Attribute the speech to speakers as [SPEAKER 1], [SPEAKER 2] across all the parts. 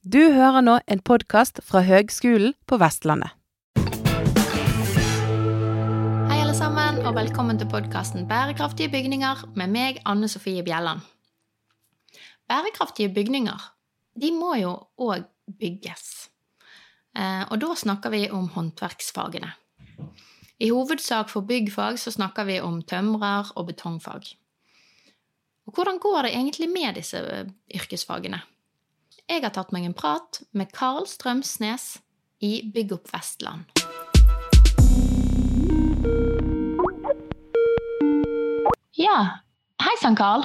[SPEAKER 1] Du hører nå en podkast fra Høgskolen på Vestlandet.
[SPEAKER 2] Hei, alle sammen, og velkommen til podkasten Bærekraftige bygninger med meg, Anne Sofie Bjelland. Bærekraftige bygninger de må jo òg bygges. Eh, og da snakker vi om håndverksfagene. I hovedsak for byggfag så snakker vi om tømrer- og betongfag. Og hvordan går det egentlig med disse eh, yrkesfagene? Jeg har tatt meg en prat med Karl Strømsnes i Bygg opp Vestland. Ja, hei sann, Karl.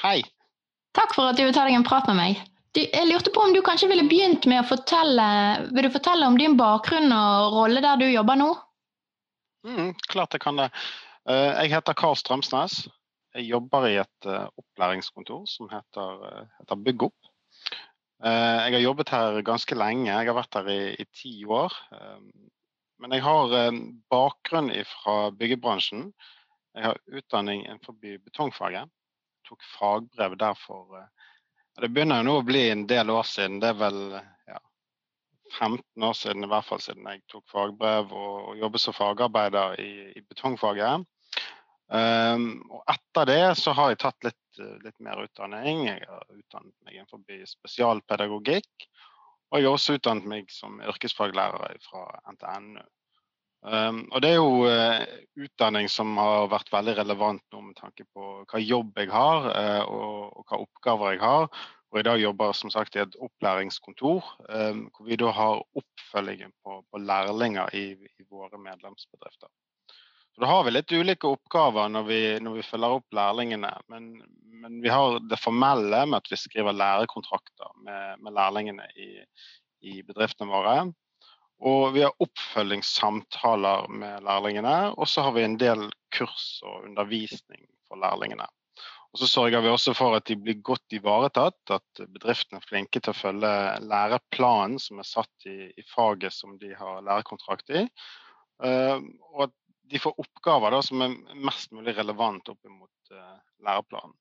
[SPEAKER 3] Hei.
[SPEAKER 2] Takk for at du vil ta deg en prat med meg. Du, jeg lurte på om du kanskje ville begynt med å fortelle Vil du fortelle om din bakgrunn og rolle der du jobber nå?
[SPEAKER 3] Mm, klart jeg kan det. Eh, jeg heter Karl Strømsnes. Jeg jobber i et uh, opplæringskontor som heter, uh, heter Bygg opp. Uh, jeg har jobbet her ganske lenge, jeg har vært her i, i ti år. men jeg har bakgrunn fra byggebransjen. Jeg har utdanning innenfor betongfaget. Tok fagbrev der for Det begynner jo nå å bli en del år siden. Det er vel ja, 15 år siden i hvert fall siden jeg tok fagbrev og, og jobbet som fagarbeider i, i betongfaget. Um, og etter det så har jeg tatt litt, litt, mer utdanning. Jeg har utdannet meg innenfor spesialpedagogikk. Og jeg har også utdannet meg som yrkesfaglærer fra NTNU. Um, og det er jo uh, utdanning som har vært veldig relevant nå med tanke på hva jobb jeg har uh, og, og, hva oppgaver jeg har. Og i dag jobber som sagt i et opplæringskontor, um, hvor vi da har oppfølgingen på, på lærlinger i, i våre medlemsbedrifter. Så Da har vi litt ulike oppgaver når vi, når vi følger opp lærlingene. Men, men, vi har det formelle med at vi skriver lærekontrakter med, med lærlingene i, i, bedriftene våre. Og vi har oppfølgingssamtaler med lærlingene. Og så har vi en del kurs og undervisning for lærlingene. Og så sørger vi også for at de blir godt ivaretatt, at bedriftene er flinke til å følge læreplanen som er satt i, i faget som de har lærekontrakt i. Uh, og at de får oppgaver da, som er mest mulig relevant opp mot uh, læreplanen.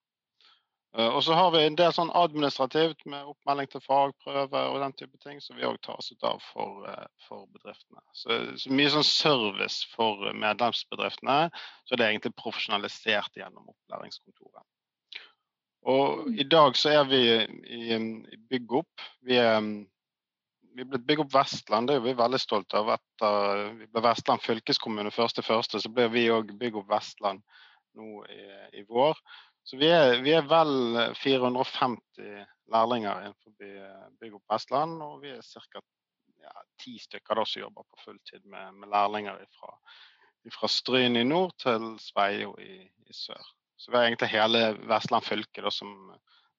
[SPEAKER 3] Uh, og så har vi en del sånn administrativt med oppmelding til fagprøver og den type ting som vi òg tar oss ut av for, uh, for bedriftene. Så, så, mye sånn service for medlemsbedriftene, så det er egentlig profesjonalisert gjennom opplæringskontoret. Og i dag så er vi i, i Bygg opp. Vi er vi bygd opp Vestland, det er vi veldig stolte av. Etter vi ble Vestland fylkeskommune til første, så ble vi òg bygd opp Vestland nå i, i vår. Så vi er, vi er, vel 450 lærlinger innenfor Bygg opp Vestland, og vi er ca. Ti stykker da som jobber på fulltid med, med lærlinger fra, Stryn i nord til Sveio i, i, sør. Så vi har egentlig hele Vestland fylke da, som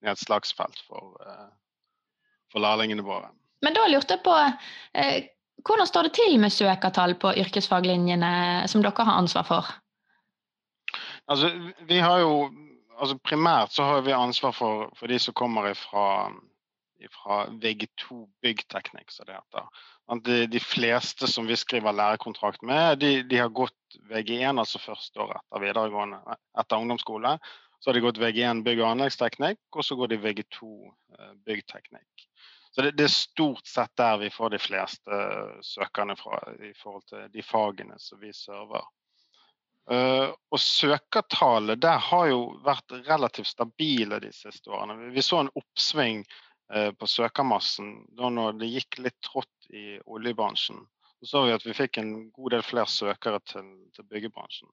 [SPEAKER 3] nedslagsfelt for, uh, for lærlingene våre.
[SPEAKER 2] Men da lurte jeg på eh, hvordan står det til med søkertall på yrkesfaglinjene som dere har ansvar for?
[SPEAKER 3] Altså, vi har jo, altså Primært så har vi ansvar for, for de som kommer fra VG2 byggteknikk, som det heter. De, de, fleste som vi skriver lærekontrakt med, de, de har gått VG1, altså første år etter videregående, etter ungdomsskole. Så har de gått VG1 bygg- og anleggsteknikk, og så går de VG2 eh, byggteknikk. Så det, det, er stort sett der vi får de fleste søkerne fra i forhold til de fagene som vi server. Uh, og søkertallet der har jo vært relativt stabile de siste årene. Vi så en oppsving uh, på søkermassen da når det gikk litt trått i oljebransjen. Så så vi at vi fikk en god del flere søkere til, til byggebransjen.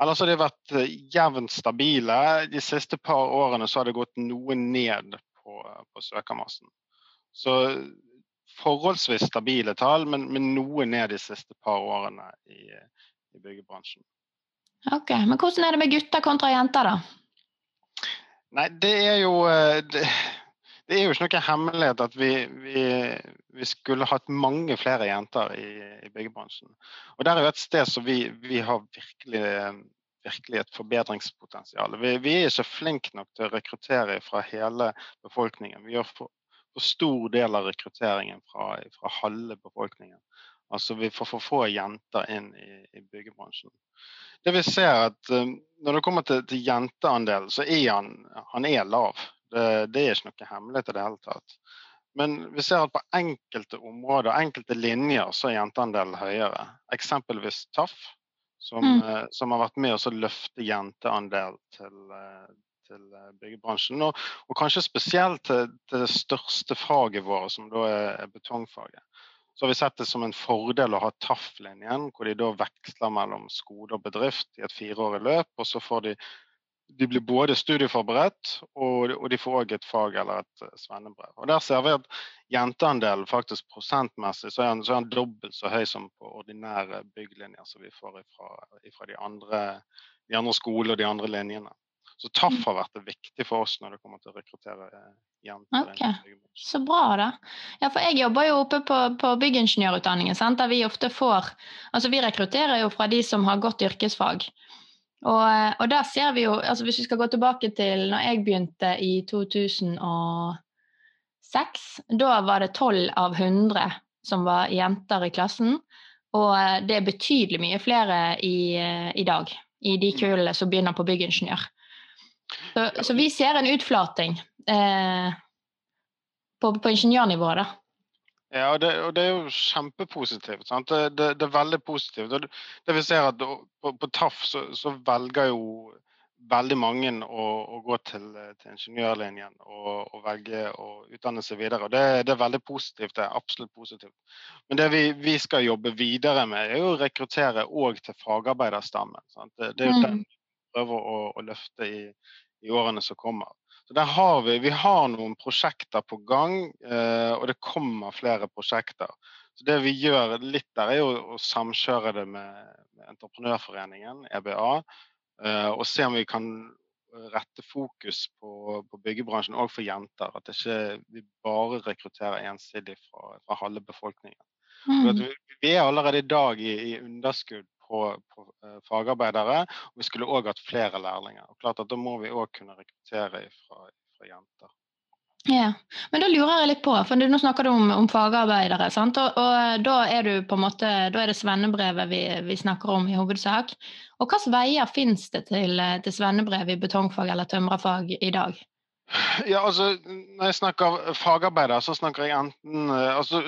[SPEAKER 3] Ellers har de vært uh, jevnt stabile. De siste par årene så har det gått noe ned på, på søkermassen. Så forholdsvis stabile tall, men, men noe ned de siste par årene i, i byggebransjen.
[SPEAKER 2] Ok, Men hvordan er det med gutter kontra jenter, da?
[SPEAKER 3] Nei, det er jo eh, det, det er jo ikke noe hemmelighet at vi, vi, vi skulle hatt mange flere jenter i, i, byggebransjen. Og der er jo et sted som vi, vi har virkelig, virkelig et forbedringspotensial. Vi, vi, er ikke flinke nok til å rekruttere fra hele befolkningen. Vi gjør for, for stor del av rekrutteringen fra, fra halve befolkningen. Altså vi får for få jenter inn i, i byggebransjen. Det vi ser at um, Når det kommer til, til jenteandel, så er han, han er lav. Det, det, er ikke noe hemmelighet i det hele tatt. Men vi ser at på enkelte områder, enkelte linjer, så er jenteandelen høyere. Eksempelvis TAF, som,
[SPEAKER 2] Mm.
[SPEAKER 3] eh, som har vært med oss å løfte jenteandel til, eh, til eh, byggebransjen. Og, og kanskje spesielt til, det største faget vårt, som da er betongfaget. Så har vi sett det som en fordel å ha TAF-linjen, hvor de da veksler mellom skole og bedrift i et fireårig løp. Og så får de de blir både studieforberedt, og, og de får òg et fag eller et eh, svennebrev. Og Der ser vi at jenteandelen faktisk prosentmessig så er den, så er den dobbelt så høy som på ordinære bygglinjer som vi får fra de andre, de andre skolene og de andre linjene. Så TAF har vært viktig for oss når det kommer til å rekruttere eh, jenter.
[SPEAKER 2] Ok. Så bra, da. Ja, for jeg jobber jo oppe på, på byggingeniørutdanningen, sant? der vi ofte får Altså, vi rekrutterer jo fra de som har gått yrkesfag. Og, eh, og der ser vi jo altså Hvis vi skal gå tilbake til når jeg begynte i 2006, da var det 12 av 100 som var jenter i klassen. Og eh, det er betydelig mye flere i, i dag, i de kullene som begynner på byggingeniør. Så, så vi ser en utflating eh, på, på ingeniørnivået, da.
[SPEAKER 3] Ja, og det, og det er jo kjempepositivt. sant? Det, det, det er veldig positivt. Og det, vi ser at På, på TAF så, så velger jo veldig mange å, å gå til, til ingeniørlinjen og, og, velge å utdanne seg videre. og det, det, er veldig positivt. Det er absolutt positivt. Men det vi, vi skal jobbe videre med, er jo å rekruttere òg til fagarbeiderstammen. sant? Det, det er jo den vi prøver å, å løfte i, i årene som kommer. Så der har vi, vi har noen prosjekter på gang, eh, og det kommer flere prosjekter. Så Det vi gjør litt der, er jo å samkjøre det med, med Entreprenørforeningen, EBA, eh, og se om vi kan rette fokus på, på byggebransjen òg for jenter. At ikke vi bare rekrutterer ensidig fra, fra halve befolkningen. Mm. Vi, vi, er allerede i dag i, i underskudd på, på fagarbeidere. Og vi skulle òg hatt flere lærlinger. Og klart at Da må vi òg kunne rekruttere fra, fra, jenter.
[SPEAKER 2] Ja, Men da lurer jeg litt på, for nå snakker du om, om fagarbeidere. sant? Og, og, da er du på en måte, da er det svennebrevet vi, vi snakker om i hovedsak. Og hvilke veier finnes det til, til svennebrev i betongfag eller tømrerfag i dag?
[SPEAKER 3] Ja, altså, Når jeg snakker fagarbeider, så snakker jeg enten eh, altså,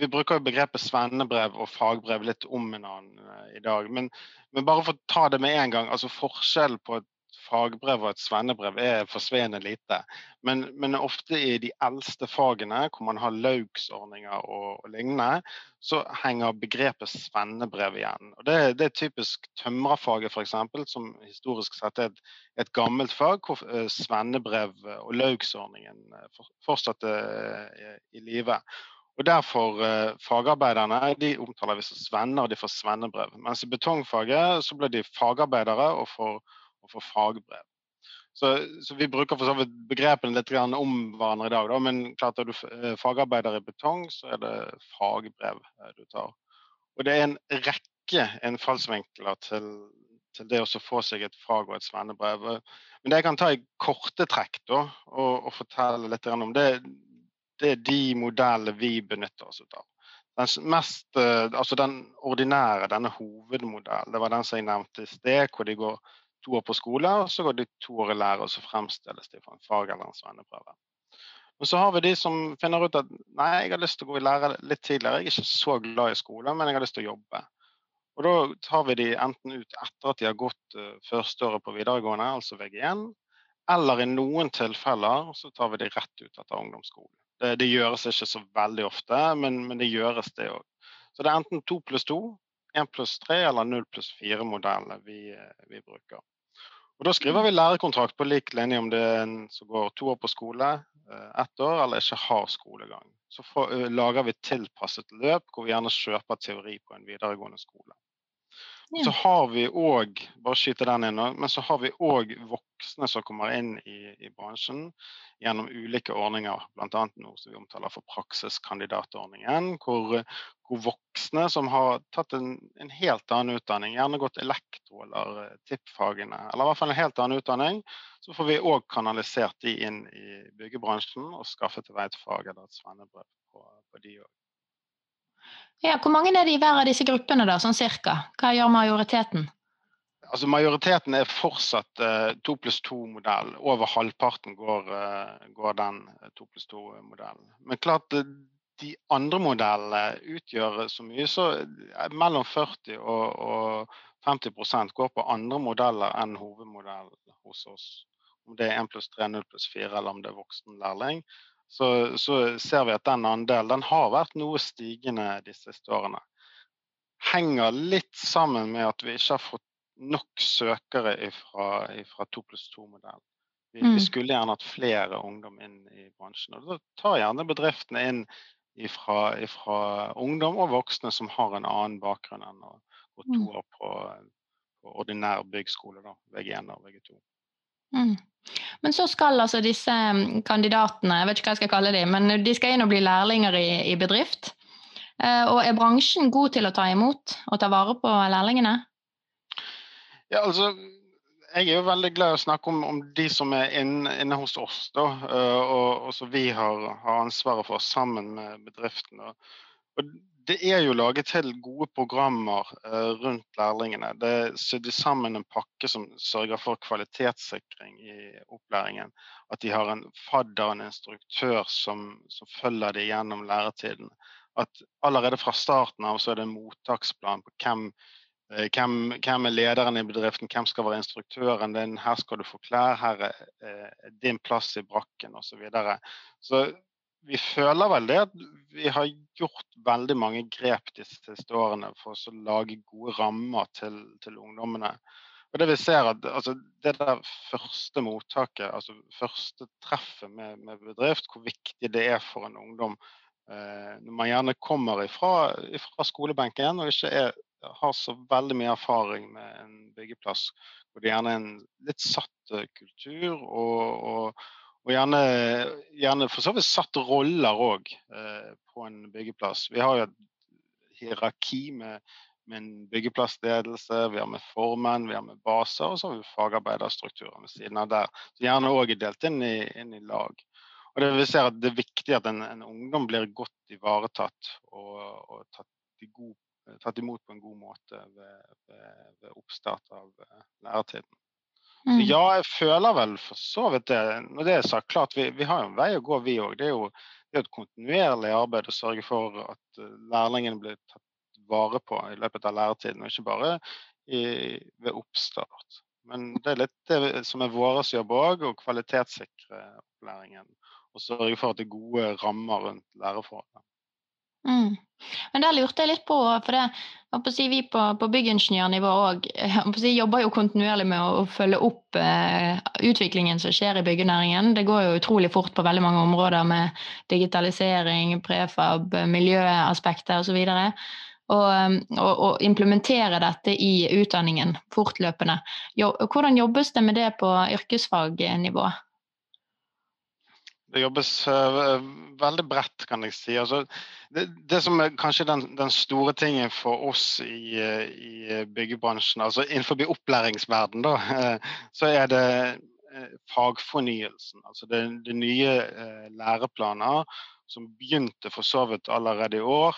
[SPEAKER 3] Vi bruker jo begrepet svennebrev og fagbrev litt om en annen i dag. Men, men, bare for å ta det med en gang. altså Forskjellen på et fagbrev og et svennebrev er forsvinnende lite. Men, men, ofte i de eldste fagene, hvor man har laugsordninger og, og lignende, så henger begrepet svennebrev igjen. Og det, det er typisk tømrerfaget, f.eks., som historisk sett er et, et gammelt fag, hvor eh, svennebrev og laugsordningen fortsatte fortsatt er i live. Og Derfor eh, fagarbeiderne de omtaler vi som svenner, og de får svennebrev. Mens i betongfaget så blir de fagarbeidere og får og få fagbrev. Så, så, vi bruker for så vidt begrepene litt om hverandre i dag. Da. Men klart er du eh, fagarbeider i betong, så er det fagbrev eh, du tar. Og det er en rekke innfallsvinkler til, til det å få seg et fag og et svennebrev. Men det jeg kan ta i korte trekk da, og, og fortelle litt om, det, det er de modellene vi benytter oss av. Den, mest, eh, altså den ordinære, denne hovedmodellen, det var den som jeg nevnte i sted, hvor de går to år på skole, og så går de to år i lære, og så fremstilles de for en fag- eller en svenneprøve. Men så har vi de som finner ut at nei, jeg har lyst til å gå i lære litt tidligere. Jeg er ikke så glad i skole, men jeg har lyst til å jobbe. Og Da tar vi de enten ut etter at de har gått uh, førsteåret på videregående, altså VG1, eller i noen tilfeller så tar vi de rett ut etter ungdomsskolen. Det, det gjøres ikke så veldig ofte, men, men det gjøres det òg. Så det er enten to pluss to, én pluss 3 eller 0 pluss 4-modellene vi, eh, vi, bruker. Og Da skriver vi lærekontrakt på lik linje om det er en som går to år på skole, eh, ett år, eller ikke har skolegang. Så for, uh, lager vi tilpasset løp hvor vi gjerne kjøper teori på en videregående skole. Så har vi òg så har vi òg voksne som kommer inn i, i bransjen gjennom ulike ordninger, bl.a. noe som vi omtaler for praksiskandidatordningen, hvor, hvor voksne som har tatt en, en, helt annen utdanning, gjerne gått elektro eller eh, tippfagene, eller i hvert fall en helt annen utdanning, så får vi òg kanalisert de inn i byggebransjen og skaffet til vei et fag eller et svennebrev på, på de òg.
[SPEAKER 2] Ja, hvor mange er det i hver av disse gruppene, da, sånn cirka? Hva gjør majoriteten?
[SPEAKER 3] Altså Majoriteten er fortsatt uh, pluss to-modell. Over halvparten går, uh, går den to pluss to-modellen. Men klart de andre modellene utgjør så mye, så mellom 40 og, og 50% går på andre modeller enn hovedmodell hos oss. Om det er 1 pluss 3, 0 pluss 4 eller om det er voksenlærling. Så, så ser vi at den andelen den har vært noe stigende de siste årene. Henger litt sammen med at vi ikke har fått nok søkere fra 2 pluss 2-modellen. Vi, mm. vi, skulle gjerne hatt flere ungdom inn i bransjen. og Da tar gjerne bedriftene inn fra ungdom og voksne som har en annen bakgrunn enn å gå to mm. år på, på ordinær byggskole, da, VG1 og VG2.
[SPEAKER 2] Mm. Men så skal altså disse mm, kandidatene, jeg vet ikke hva jeg skal kalle dem, men de skal inn og bli lærlinger i, i bedrift. Eh, og er bransjen god til å ta imot og ta vare på lærlingene?
[SPEAKER 3] Ja, altså jeg er jo veldig glad i å snakke om, om de som er inne, inne hos oss, da, eh, og, og som vi har, har, ansvaret for sammen med bedriften. Og, det er jo laget til gode programmer uh, rundt lærlingene. Det er sydd sammen en pakke som sørger for kvalitetssikring i opplæringen. At de har en fadder, en instruktør, som, som følger dem gjennom læretiden. At allerede fra starten av så er det en mottaksplan på hvem Eh, hvem, hvem, er lederen i bedriften, hvem skal være instruktøren din, her skal du få klær, her er eh, din plass i brakken osv. Så, videre. så vi føler vel det at vi har gjort veldig mange grep de siste årene for å lage gode rammer til, til ungdommene. Og Det vi ser at altså, det der første mottaket, altså første treffet med, med bedrift, hvor viktig det er for en ungdom eh, når man gjerne kommer ifra, ifra skolebenken og ikke er har så veldig mye erfaring med en byggeplass hvor det gjerne er en litt satt eh, kultur, og, og, og gjerne, gjerne, for så vidt satt roller òg eh, på en byggeplass. Vi har jo et hierarki med, med en byggeplassledelse, vi har med formenn, vi har med baser, og så har vi fagarbeiderstrukturer ved siden av der. Så gjerne òg er delt inn i, inn i, lag. Og det, vi ser at det er viktig at en, en ungdom blir godt ivaretatt og, og tatt god tatt imot på en god måte ved, ved, ved oppstart av uh, læretiden. Så mm. ja, jeg føler vel for så vidt det. Når det er sagt, klart vi, vi har en vei å gå, vi òg. Det er jo det er et kontinuerlig arbeid å sørge for at lærlingen lærlingene blir tatt vare på i løpet av læretiden, og ikke bare i, ved oppstart. Men det er litt det som er vår jobb òg, å kvalitetssikre opplæringen. Og sørge for at det er gode rammer rundt læreforholdene.
[SPEAKER 2] Mm. Men der lurte jeg litt på, for det, si, vi på, på byggingeniørnivå òg si, jobber jo kontinuerlig med å, følge opp eh, utviklingen som skjer i byggenæringen. Det går jo utrolig fort på veldig mange områder med digitalisering, prefab, miljøaspekter osv. Og, og, og implementere dette i utdanningen fortløpende. Jo, hvordan jobbes det med det på yrkesfagnivå?
[SPEAKER 3] Det jobbes uh, veldig bredt, kan jeg si. Altså, det, det, som er kanskje den, den, store tingen for oss i, i byggebransjen, altså innenfor opplæringsverden, da, så er det fagfornyelsen. Altså det, det nye læreplaner som begynte for så vidt allerede i år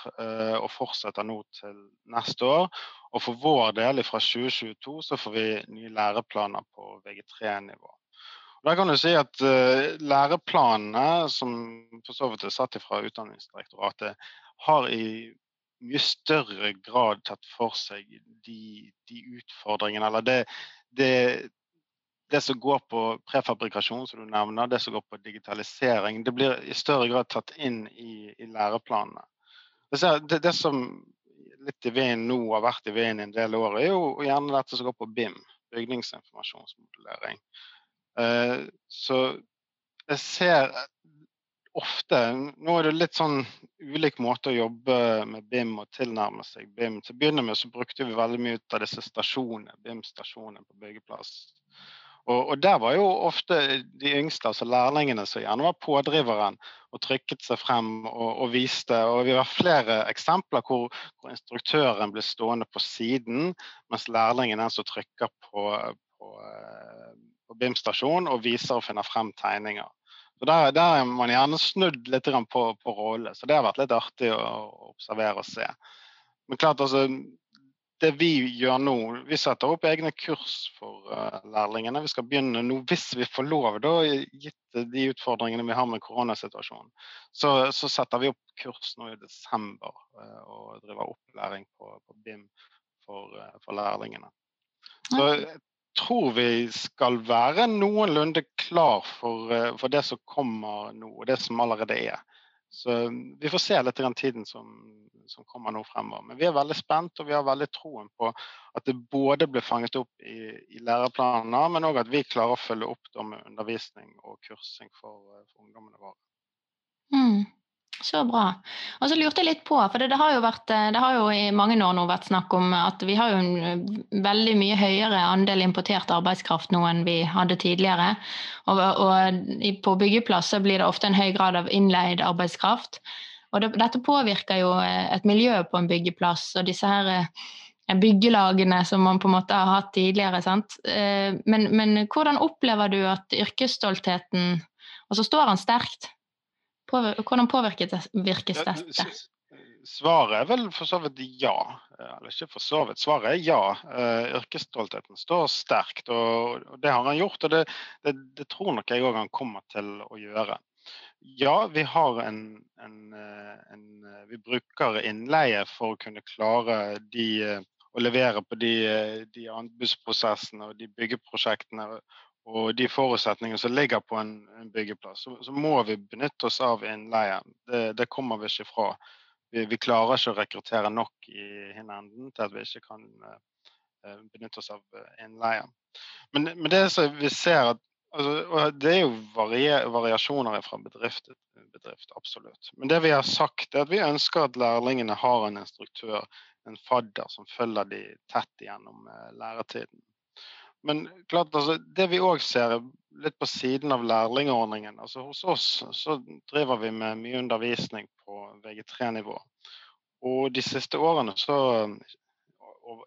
[SPEAKER 3] og fortsetter nå til neste år. Og for vår del fra 2022 så får vi nye læreplaner på VG3-nivå. Da kan du si at uh, Læreplanene, som for så vidt er satt fra Utdanningsdirektoratet, har i mye større grad tatt for seg de, de utfordringene, eller det, det, det, som går på prefabrikasjon, som du nevner, det som går på digitalisering, det blir i større grad tatt inn i, i læreplanene. Det, det, som litt i veien nå har vært i veien i en del år, er jo gjerne dette som går på BIM, bygningsinformasjonsmodellering. Eh, så jeg ser ofte Nå er det litt sånn ulik måte å jobbe med BIM og tilnærme seg BIM. Til å begynne med så brukte vi veldig mye av disse stasjonene, BIM-stasjonene på byggeplass. Og, og, der var jo ofte de yngste, altså lærlingene, som gjerne var pådriveren og trykket seg frem og, og viste. Og vi har flere eksempler hvor, hvor, instruktøren ble stående på siden, mens lærlingen er den som trykker på, på på BIM-stasjon og viser og finner frem tegninger. Så Der, der er man gjerne snudd litt på, på rolle, så det har vært litt artig å observere og se. Men klart altså, det vi gjør nå, vi setter opp egne kurs for uh, lærlingene. Vi skal begynne nå, hvis vi får lov, da, gitt de utfordringene vi har med koronasituasjonen. Så, så setter vi opp kurs nå i desember uh, og driver opplæring på, på BIM for, uh, for, lærlingene. Så tror vi skal være noenlunde klar for, for det som kommer nå, og det som allerede er. Så um, vi får se litt den tiden som, som, kommer nå fremover. Men vi er veldig spent, og vi har veldig troen på at det både blir fanget opp i, i læreplanene, men òg at vi klarer å følge opp med undervisning og kursing for, for ungdommene våre.
[SPEAKER 2] Mm. Så bra. Og så lurte jeg litt på, for det, har vært, eh, det, har jo i mange år nå vært snakk om at vi har jo en eh, veldig mye høyere andel importert arbeidskraft nå enn vi hadde tidligere. Og, og på byggeplasser blir det ofte en høy grad av innleid arbeidskraft. Og det, dette påvirker jo eh, et miljø på en byggeplass og disse her byggelagene som man på en måte har hatt tidligere. sant? Men, men hvordan opplever du at yrkesstoltheten Og så står han sterkt hvordan påvirkes dette?
[SPEAKER 3] Svaret er vel for så vidt ja. Eller ikke for så vidt. Svaret er ja. Uh, yrkesstoltheten står sterkt, og, det har han gjort. Og det, det, det tror nok jeg òg han kommer til å gjøre. Ja, vi har en, en, eh, en, eh, Vi bruker innleie for å kunne klare de, å levere på de, de anbudsprosessene og de byggeprosjektene og de forutsetningene som ligger på en, en byggeplass, så, så, må vi benytte oss av innleie. Det, det kommer vi ikke fra. Vi, vi, klarer ikke å rekruttere nok i hinanden til at vi ikke kan uh, benytte oss av eh, innleie. Men, men det som vi ser at altså, Det er jo varier, variasjoner fra bedrift til bedrift, absolutt. Men det vi har sagt, er at vi ønsker at lærlingene har en instruktør, en fadder, som følger de tett gjennom læretiden. Men klart, altså, det vi òg ser litt på siden av lærlingordningen altså Hos oss så driver vi med mye undervisning på VG3-nivå. Og de siste årene så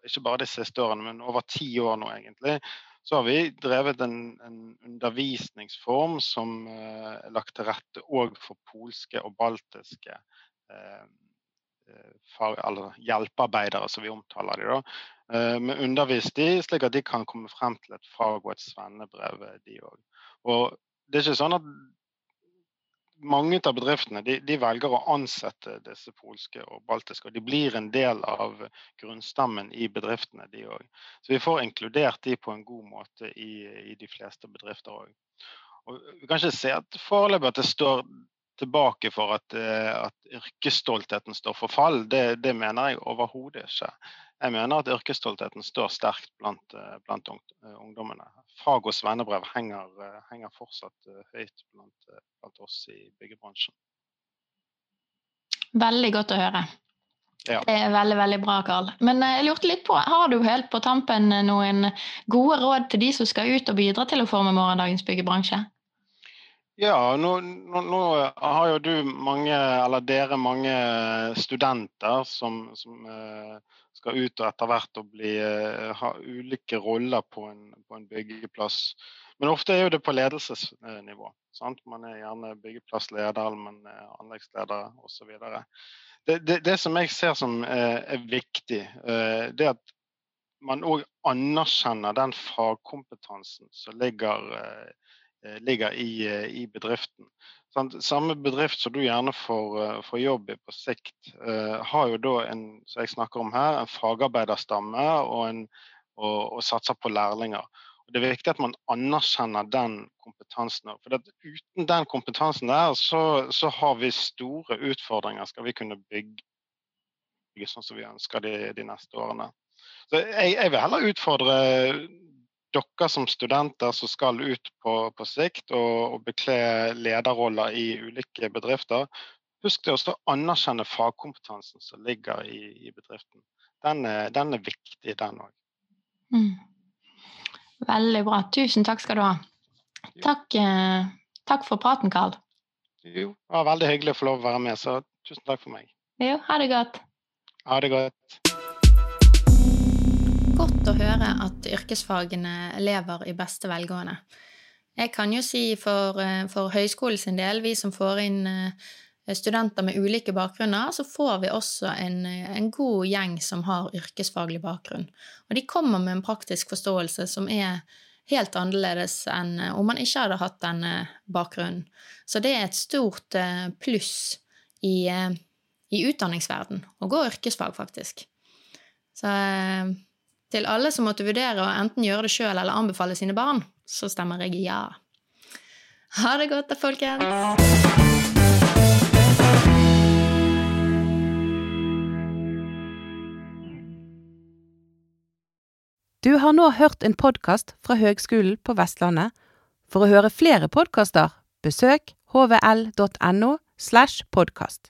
[SPEAKER 3] Ikke bare de siste årene, men over ti år nå egentlig. Så har vi drevet en, en undervisningsform som eh, er lagt til rette òg for polske og baltiske eh, eh hjelpearbeidere, som vi omtaler de Eh, men underviser de slik at de kan komme frem til et fag og et svennebrev, eh, de òg. Og det er ikke sånn at mange av bedriftene de, de, velger å ansette disse polske og baltiske, og de blir en del av grunnstammen i bedriftene, de òg. Så vi får inkludert de på en god måte i, i de fleste bedrifter òg. Vi kan ikke se at foreløpig at det står tilbake for at, eh, at yrkesstoltheten står for fall. Det, det mener jeg overhodet ikke jeg mener at yrkesstoltheten står sterkt blant, eh, blant eh, ungdommene. Fag og svennebrev henger, henger fortsatt høyt blant, blant, oss i byggebransjen.
[SPEAKER 2] Veldig godt å høre. Ja. Det er veldig veldig bra, Karl. Men jeg lurte litt på, har du helt på tampen noen gode råd til de som skal ut og bidra til å forme morgendagens byggebransje?
[SPEAKER 3] Ja, nå, nå, nå, har jo du mange, eller dere mange studenter som, som skal ut og etter hvert og bli, eh, ha ulike roller på en, på en, byggeplass. Men ofte er jo det på ledelsesnivå. Sant? Man er gjerne byggeplassleder, man er anleggsleder osv. Det, det, det som jeg ser som eh, er viktig, eh, det er at man òg anerkjenner den fagkompetansen som ligger, ligger i, i bedriften. Samme bedrift som du gjerne får, eh, får jobb i på sikt, eh, har jo da en som jeg snakker om her, en fagarbeiderstamme og, en, og, og satser på lærlinger. Og det er viktig at man anerkjenner den kompetansen. For uten den kompetansen der, så, så, har vi store utfordringer skal vi kunne bygge sånn som vi ønsker de, de neste årene. Så jeg, jeg vil heller utfordre dere som studenter som skal ut på, på sikt og, og bekle lederroller i ulike bedrifter, husk det å anerkjenne fagkompetansen som ligger i, i bedriften. Den er, den er, viktig, den òg. Mm.
[SPEAKER 2] Veldig bra. Tusen takk skal du ha. Takk, eh, takk for praten, Karl.
[SPEAKER 3] Jo, det var veldig hyggelig å få lov å være med, så tusen takk for meg.
[SPEAKER 2] Jo, ha det godt.
[SPEAKER 3] Ha det godt
[SPEAKER 2] å høre at yrkesfagene lever i beste velgående. Jeg kan jo si for, eh, for høyskolen del, vi som får inn eh, studenter med ulike bakgrunner, så får vi også en, en, god gjeng som har yrkesfaglig bakgrunn. Og de kommer med en praktisk forståelse som er helt annerledes enn om man ikke hadde hatt denne bakgrunnen. Så det er et stort eh, pluss i, eh, i utdanningsverden å gå yrkesfag, faktisk. Så eh, til alle som måtte vurdere å enten gjøre det sjøl eller anbefale sine barn, så stemmer jeg ja. Ha det godt da, folkens!
[SPEAKER 1] Du har nå hørt en podkast fra Høgskolen på Vestlandet. For å høre flere podkaster, besøk hvl.no slash podkast.